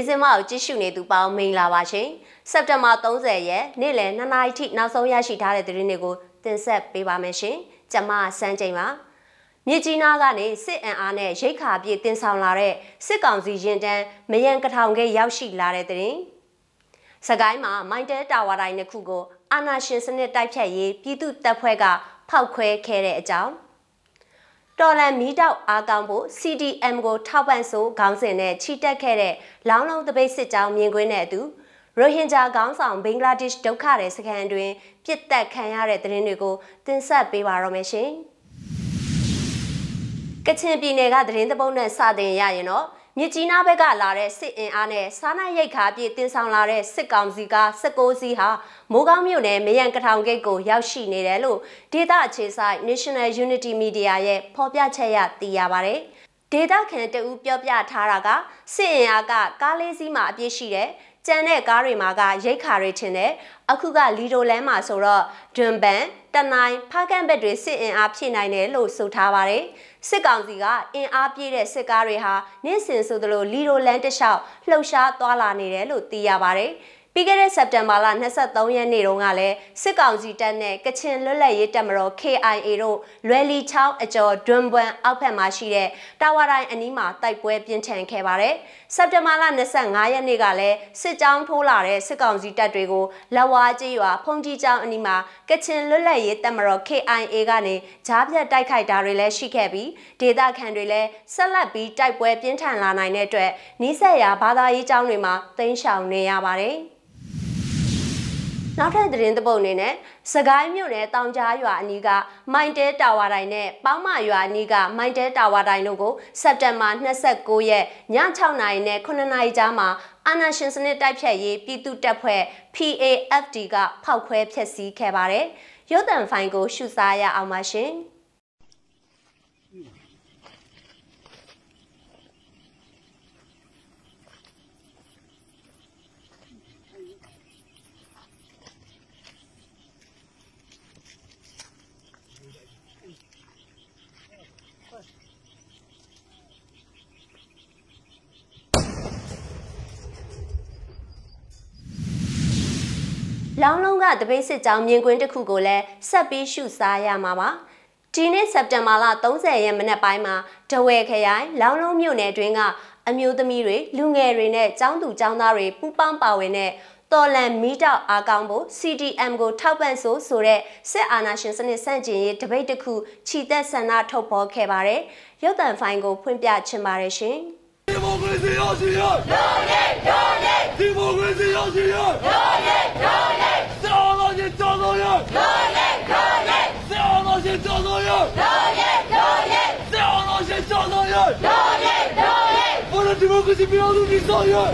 နေ့စဉ်မကိုကြည့်ရှုနေသူပေါင်းမင်္ဂလာပါရှင်စက်တင်ဘာ30ရက်နေ့လယ်2နာရီထိနောက်ဆုံးရရှိထားတဲ့သတင်းတွေကိုတင်ဆက်ပေးပါမယ်ရှင်ကျွန်မစန်းချိန်ပါမြစ်ကြီးနားကနေစစ်အင်အားနဲ့ရိတ်ခါပြည့်တင်ဆောင်လာတဲ့စစ်ကောင်စီရင်တန်းမယံကထောင်ကရောက်ရှိလာတဲ့တဲ့စကိုင်းမှာမိုင်းတဲတာဝါတိုင်းတစ်ခုကိုအာနာရှင်စနစ်တိုက်ဖြတ်ရေးပြည်သူတပ်ဖွဲ့ကဖောက်ခွဲခဲ့တဲ့အကြောင်း တော်လန်မီတောက်အားကောင်းဖို့ CDM ကိုထောက်ပံ့ဆိုခေါင်းစဉ်နဲ့ချီတက်ခဲ့တဲ့လောင်းလုံးတပိတ်စစ်ကြောင်းမြင်ကွင်းနဲ့အတူရိုဟင်ဂျာခေါင်းဆောင်ဘင်္ဂလားဒေ့ရှ်ဒုက္ခတဲ့စခန်းတွင်ပြစ်တက်ခံရတဲ့သတင်းတွေကိုတင်ဆက်ပေးပါရမရှင်။ကချင်ပြည်နယ်ကသတင်းသပုတ်နဲ့စတင်ရရင်တော့ မြစ်ကြီးနားဘက်ကလာတဲ့စစ်အင်အားနဲ့စားနပ်ရိက္ခာပြည့်တင်ဆောင်လာတဲ့စစ်ကောင်စီက16စီးဟာမိုးကောင်းမြို့နယ်မယန်ကထောင်ဂိတ်ကိုရောက်ရှိနေတယ်လို့ဒေသအခြေစိုက် National Unity Media ရဲ့ဖော်ပြချက်ရသိရပါတယ်။ဒေသခံတဦးပြောပြထားတာကစစ်အင်အားကကားလေးစီးမှအပြည့်ရှိတဲ့ ကျန်တဲ့ကားတွေမှာကရိတ်ခါတွေထင်တယ်အခုကလီဒိုလန်းမှာဆိုတော့ဒွန်ဘန်တနိုင်ဖားကန်ဘက်တွေစစ်အင်အားဖြည့်နိုင်တယ်လို့ဆိုထားပါတယ်စစ်ကောင်စီကအင်အားပြည့်တဲ့စစ်ကားတွေဟာနေ့စဉ်ဆိုသလိုလီဒိုလန်းတလျှောက်လှုပ်ရှားသွားလာနေတယ်လို့သိရပါတယ် ပြီးခဲ့တဲ့စက်တင်ဘာလ23ရက်နေ့တုန်းကလည်းစစ်ကောင်စီတပ်နဲ့ကချင်လွတ်လပ်ရေးတပ်မတော် KIA တို့လွယ်လီချောင်းအကျော်ဒွန်ဘွမ်အောက်ဖက်မှာရှိတဲ့တာဝါတိုင်းအနီးမှာတိုက်ပွဲပြင်းထန်ခဲ့ပါတယ်။စက်တင်ဘာလ25ရက်နေ့ကလည်းစစ်ကြောင်းထိုးလာတဲ့စစ်ကောင်စီတပ်တွေကိုလက်ဝါးကြီးရွာဖုန်ကြီးကျောင်းအနီးမှာကချင်လွတ်လပ်ရေးတပ်မတော် KIA ကနေဂျားပြတ်တိုက်ခိုက်တာတွေလည်းရှိခဲ့ပြီးဒေသခံတွေလည်းဆက်လက်ပြီးတိုက်ပွဲပြင်းထန်လာနိုင်တဲ့အတွက်နီးစပ်ရာဘာသာရေးကျောင်းတွေမှာတင်းရှောင်နေရပါတယ်။ နောက်ထပ်သတင်းသပုတ်အနေနဲ့စကိုင်းမြို့နယ်တောင်ကြားရွာအနီးကမိုင်းတဲတာဝါတိုင်းနဲ့ပေါင်းမရွာအနီးကမိုင်းတဲတာဝါတိုင်းတို့ကိုစက်တင်ဘာ29ရက်ည6နာရီနဲ့9နာရီကြားမှာအာနာရှင်စနစ်တိုက်ဖြတ်ရေးပြည်သူတပ်ဖွဲ့ PAFD ကဖောက်ခွဲဖျက်ဆီးခဲ့ပါတယ်။ရုပ်သံဖိုင်ကိုရှုစားရအောင်ပါရှင်။ လောင်းလုံးကတပိတ်စစ်ကြောင်းမြင်ကွင်းတစ်ခုကိုလည်းဆက်ပြီးရှုစားရမှာပါဒီနေ့စက်တင်ဘာလ30ရက်မနက်ပိုင်းမှာတဝဲခရိုင်လောင်းလုံးမြို့နယ်တွင်းကအမျိုးသမီးတွေလူငယ်တွေနဲ့ចောင်းသူចောင်းသားတွေပူးပေါင်းပါဝင်တဲ့တော်လန်မီတောက်အားကောင်းဖို့ CDM ကိုထောက်ပံ့ဆိုဆိုတဲ့စစ်အာဏာရှင်စနစ်ဆန့်ကျင်ရေးတပိတ်တစ်ခုခြိသက်ဆန္ဒထုတ်ဖော်ခဲ့ပါတယ်။ရုပ်သံဖိုင်ကိုဖွင့်ပြချင်ပါတယ်ရှင်။ဒီမိုကရေစီရရှိရရောရဲရောရဲဒီမိုကရေစီရရှိရရောရဲရောရဲစောတော်ရှင် တော်တော်ရရောရဲရောရဲစောတော်ရှင်တော်တော်ရရောရဲရောရဲစောတော်ရှင်တော်တော်ရရောရဲရောရဲဘောရဒီမိုကရေစီပြည်တော်စုဒီစောရရော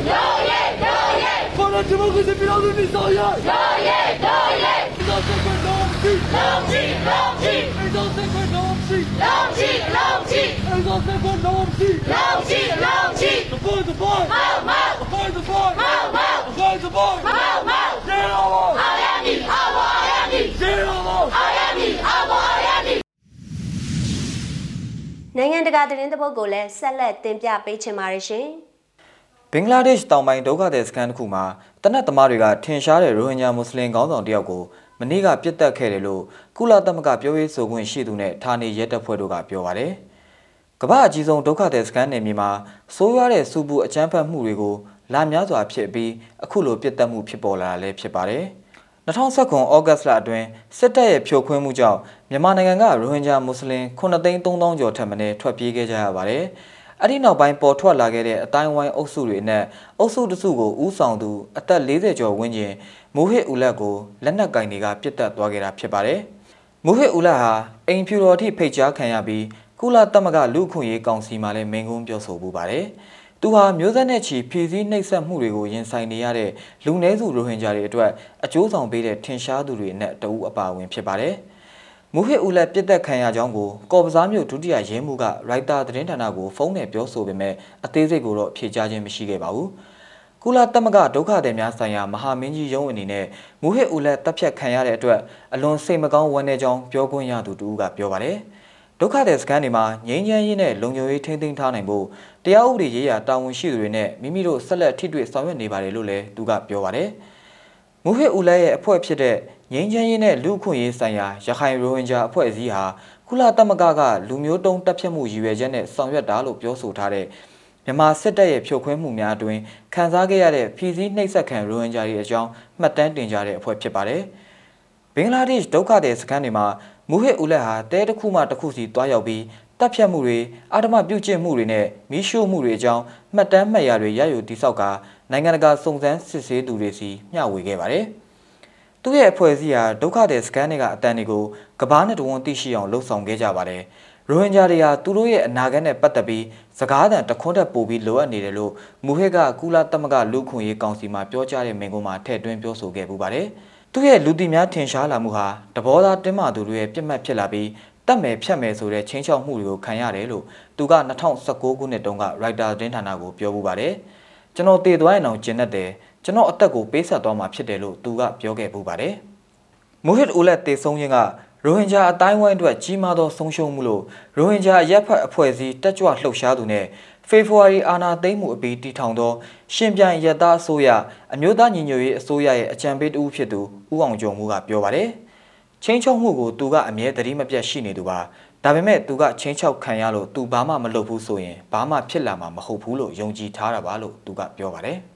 ရဲရောရဲဘောရဒီမိုကရေစီပြည်တော်စုဒီစောရရောရဲရောရဲတော်စကွတော်စီလုံးကြီးလုံးကြီးတော်စကွတော်စီလုံးကြီးလုံးကြီးတော်စကွတော်စီလုံးကြီးလုံး The boy, the boy. Mau, mau. The boy, the boy. Mau, mau. The boy, the boy. Mau, mau. Zero. Ayami, awo, ayami. Zero. Ayami, awo, ayami. နိုင်ငံတကာသတင်းသဘုတ်ကိုလည်းဆက်လက်တင်ပြပေးချင်ပါတယ်ရှင်။ဘင်္ဂလားဒေ့ရှ်တောင်ပိုင်းဒုက္ခသည်စခန်းတစ်ခုမှာတနက်သမားတွေကထင်ရှားတဲ့ရိုဟင်ဂျာမွတ်စလင်ခေါင်းဆောင်တယောက်ကိုမနေ့ကပြစ်တက်ခဲ့တယ်လို့ကုလသမဂ္ဂပြောရေးဆိုခွင့်ရှိသူနဲ့ဌာနေရဲတပ်ဖွဲ့တို့ကပြောပါတယ်။ကမ္ဘာအကြီးဆုံးဒုက္ခသည်စခန်းနယ်မြေမှာဆိုးရွားတဲ့စူပူအကြမ်းဖက်မှုတွေကိုလာများစွာဖြစ်ပြီးအခုလိုပြစ်တက်မှုဖြစ်ပေါ်လာတာလည်းဖြစ်ပါတယ်။ 2019ဩဂတ်လအတွင်းစစ်တပ်ရဲ့ဖြိုခွင်းမှုကြောင့်မြန်မာနိုင်ငံကရိုဟင်ဂျာမွတ်စလင်9,300ကျော်ထက်မနည်းထွက်ပြေးခဲ့ကြရပါတယ်။အဲ့ဒီနောက်ပိုင်းပေါ်ထွက်လာခဲ့တဲ့အတိုင်းဝိုင်းအုပ်စုတွေနဲ့အုပ်စုတစုကိုဥဆောင်သူအသက်40ကျော်ဝန်းကျင်မိုးဟစ်ဦးလက်ကိုလက်နက်ကင်တွေကပြစ်တက်သွားခဲ့တာဖြစ်ပါတယ်။မိုးဟစ်ဦးလက်ဟာအိမ်ဖြူတော်အထိဖိတ်ကြားခံရပြီးကုလသမဂ္ဂလူ့ခွင့်ရေးကောင်စီမှလည်းမင်းကုန်းပြောဆိုပူပါတယ်။ သူဟာမျိုးဆက်နဲ့ချီဖြည့်ဆည်းနှိပ်စက်မှုတွေကိုရင်ဆိုင်နေရတဲ့လူနည်းစုရိုဟင်ဂျာတွေအတွက်အကျိုးဆောင်ပေးတဲ့ထင်ရှားသူတွေနဲ့တဦးအပါအဝင်ဖြစ်ပါတယ်။မူဟစ်ဦးလက်ပြစ်သက်ခံရကြောင်းကိုကော်ပစားမျိုးဒုတိယရဲမှူးကရိုက်တာသတင်းဌာနကိုဖုန်းနဲ့ပြောဆိုပေမဲ့အသေးစိတ်ကိုတော့ဖြေကြားခြင်းမရှိခဲ့ပါဘူး။ကုလသမဂ္ဂဒုက္ခသည်များဆိုင်ရာမဟာမင်းကြီးရုံးအနေနဲ့မူဟစ်ဦးလက်တပ်ဖြတ်ခံရတဲ့အတွက်အလွန်စိတ်မကောင်းဝမ်းနည်းကြောင်းပြောခွင့်ရသူတူကပြောပါတယ်။ ဒဒုက္ခတဲ့စခန်းတွေမှာငြိမ်းချမ်းရေးနဲ့လုံခြုံရေးထိန်းသိမ်းထားနိုင်ဖို့တရားဥပဒေရေးရာတာဝန်ရှိသူတွေနဲ့မိမိတို့ဆက်လက်ထိတွေ့ဆောင်ရွက်နေပါတယ်လို့လည်းသူကပြောပါတယ်။မူဟစ်ဦးလဲရဲ့အဖွဲ့ဖြစ်တဲ့ငြိမ်းချမ်းရေးနဲ့လူ့အခွင့်အရေးဆိုင်ရာရခိုင်ရိုဟင်ဂျာအဖွဲ့အစည်းဟာကုလသမဂ္ဂကလူမျိုးတုံးတပ်ဖြတ်မှုရည်ရွယ်ချက်နဲ့ဆောင်ရွက်တာလို့ပြောဆိုထားတဲ့မြန်မာစစ်တပ်ရဲ့ဖြိုခွင်းမှုများအတွင်ခံစားခဲ့ရတဲ့ဖီစည်းနှိပ်စက်ခံရိုဟင်ဂျာတွေအကြောင်းမှတ်တမ်းတင်ကြတဲ့အဖွဲ့ဖြစ်ပါတယ်။ဘင်္ဂလားဒေ့ရှ်ဒုက္ခသည်စခန်းတွေမှာ မူဟစ်ဦးလက်ဟာတဲတစ်ခုမှတစ်ခုစီတွားရောက်ပြီးတပ်ဖြတ်မှုတွေအာဓမပြုကျင့်မှုတွေနဲ့မီးရှို့မှုတွေအကြောင်းမှတ်တမ်းမှတ်ရာတွေရယူတိစောက်ကနိုင်ငံတကာစုံစမ်းစစ်ဆေးသူတွေစီမျှဝေခဲ့ပါတယ်။သူ့ရဲ့အဖွဲ့အစည်းဟာဒုက္ခသည်စခန်းတွေကအတန်တွေကိုကဘာနဲ့တဝန်သိရှိအောင်လှုပ်ဆောင်ခဲ့ကြပါတယ်။ရိုဟင်ဂျာတွေဟာသူတို့ရဲ့အနာဂတ်နဲ့ပတ်သက်ပြီးစကားသံတခွန်းတက်ပို့ပြီးလိုအပ်နေတယ်လို့မူဟစ်ကကုလသမဂ္ဂလူ့ခွင့်ရေးကောင်စီမှာပြောကြားတဲ့မိန့်ခွန်းမှာထည့်သွင်းပြောဆိုခဲ့ပူပါတယ်။ သူ့ရဲ့လူတီများထင်ရှားလာမှုဟာတဘောသားတင်းမာသူတွေရဲ့ပြစ်မှတ်ဖြစ်လာပြီးတတ်မယ်ဖြတ်မယ်ဆိုတဲ့ချင်းချောက်မှုတွေကိုခံရတယ်လို့သူက2019ခုနှစ်တုန်းက Writer တင်းဌာနကိုပြောပူပါတယ်။ကျွန်တော်တည်သွားရင်တော့ကျင်တတ်တယ်ကျွန်တော်အသက်ကိုပေးဆက်သွားမှာဖြစ်တယ်လို့သူကပြောခဲ့ပူပါတယ်။မူဟစ်အိုလက်တေဆုံးခြင်းကရိုဟင်ဂျာအတိုင်းဝိုင်းအတွက်ကြီးမားသောဆုံးရှုံးမှုလို့ရိုဟင်ဂျာရက်ဖတ်အဖွဲ့အစည်းတက်ကြွလှုပ်ရှားသူနဲ့ ဖေဖော်ဝါရီအာဏာသိမ်းမှုအပြီးတည်ထောင်သော ရှင်ပြိုင်ရက်သားအစိုးရအမျိုးသားညီညွတ်ရေးအစိုးရရဲ့အကြံပေးတဦးဖြစ်သူဦးအောင်ကျော်မှုကပြောပါတယ်။ချင်းချုံမှုကိုသူကအမြဲတတိမပြတ်ရှိနေသူပါ။ဒါပေမဲ့သူကချင်းချောက်ခံရလို့သူဘာမှမလုပ်ဘူးဆိုရင်ဘာမှဖြစ်လာမှာမဟုတ်ဘူးလို့ယုံကြည်ထားတာပါလို့သူကပြောပါတယ်။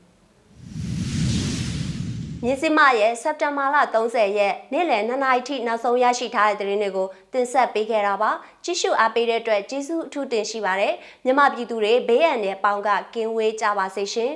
မြင်းစမရဲ့စက်တင်ဘာလ30ရက်နေ့လယ်2နာရီထိနောက်ဆုံးရရှိထားတဲ့သတင်းတွေကိုတင်ဆက်ပေးခဲ့တာပါကြည့်ရှုအားပေးတဲ့အတွက်ကျေးဇူးအထူးတင်ရှိပါတယ်မြမပြည်သူတွေဘေးရန်နဲ့ပေါင်းကကင်းဝေးကြပါစေရှင်